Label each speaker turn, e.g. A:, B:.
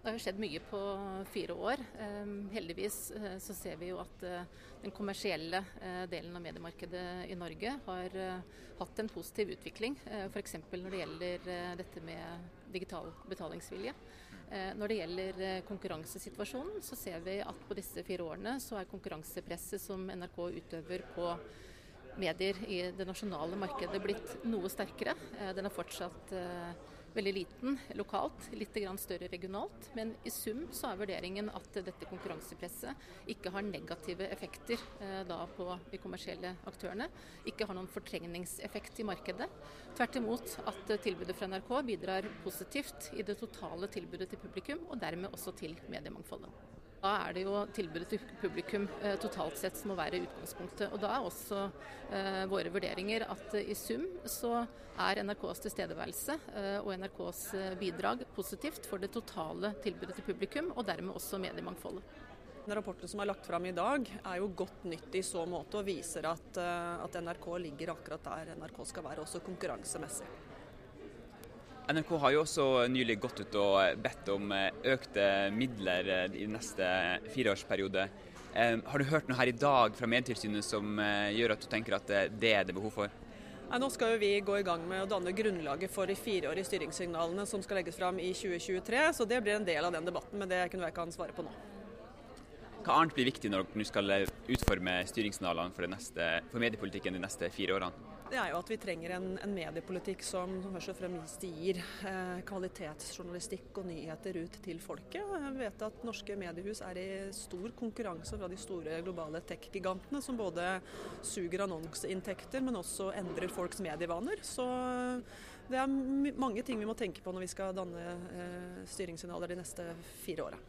A: Det har jo skjedd mye på fire år. Heldigvis så ser vi jo at den kommersielle delen av mediemarkedet i Norge har hatt en positiv utvikling. F.eks. når det gjelder dette med digital betalingsvilje. Når det gjelder konkurransesituasjonen, så ser vi at på disse fire årene så er konkurransepresset som NRK utøver på medier i det nasjonale markedet blitt noe sterkere. Eh, den er fortsatt eh, veldig liten lokalt, litt større regionalt. Men i sum så er vurderingen at dette konkurransepresset ikke har negative effekter eh, da på de kommersielle aktørene. Ikke har noen fortrengningseffekt i markedet. Tvert imot at tilbudet fra NRK bidrar positivt i det totale tilbudet til publikum, og dermed også til mediemangfoldet. Da er det jo tilbudet til publikum eh, totalt sett som må være utgangspunktet. Og Da er også eh, våre vurderinger at eh, i sum så er NRKs tilstedeværelse eh, og NRKs eh, bidrag positivt for det totale tilbudet til publikum, og dermed også mediemangfoldet.
B: Rapporten som er lagt fram i dag er jo godt nytt i så måte og viser at, at NRK ligger akkurat der NRK skal være, også konkurransemessig.
C: NRK har jo også nylig gått ut og bedt om eh, økte midler eh, i neste fireårsperiode. Eh, har du hørt noe her i dag fra Medietilsynet som gjør at du tenker at det er det behov for?
B: Nei, nå skal vi gå i gang med å danne grunnlaget for de fireårige styringssignalene som skal legges fram i 2023, så det blir en del av den debatten. Men det kunne jeg ikke svare på nå.
C: Hva annet blir viktig når dere skal utforme styringssignalene for, for, mediepolitikken de neste fire årene?
B: Det er jo at vi trenger en, en mediepolitikk som, som først og fremst gir eh, kvalitetsjournalistikk og nyheter ut til folket. Jeg vet at norske mediehus er i stor konkurranse fra de store globale tech-gigantene, som både suger annonseinntekter, men også endrer folks medievaner. Så det er mange ting vi må tenke på når vi skal danne eh, styringssignaler de neste fire åra.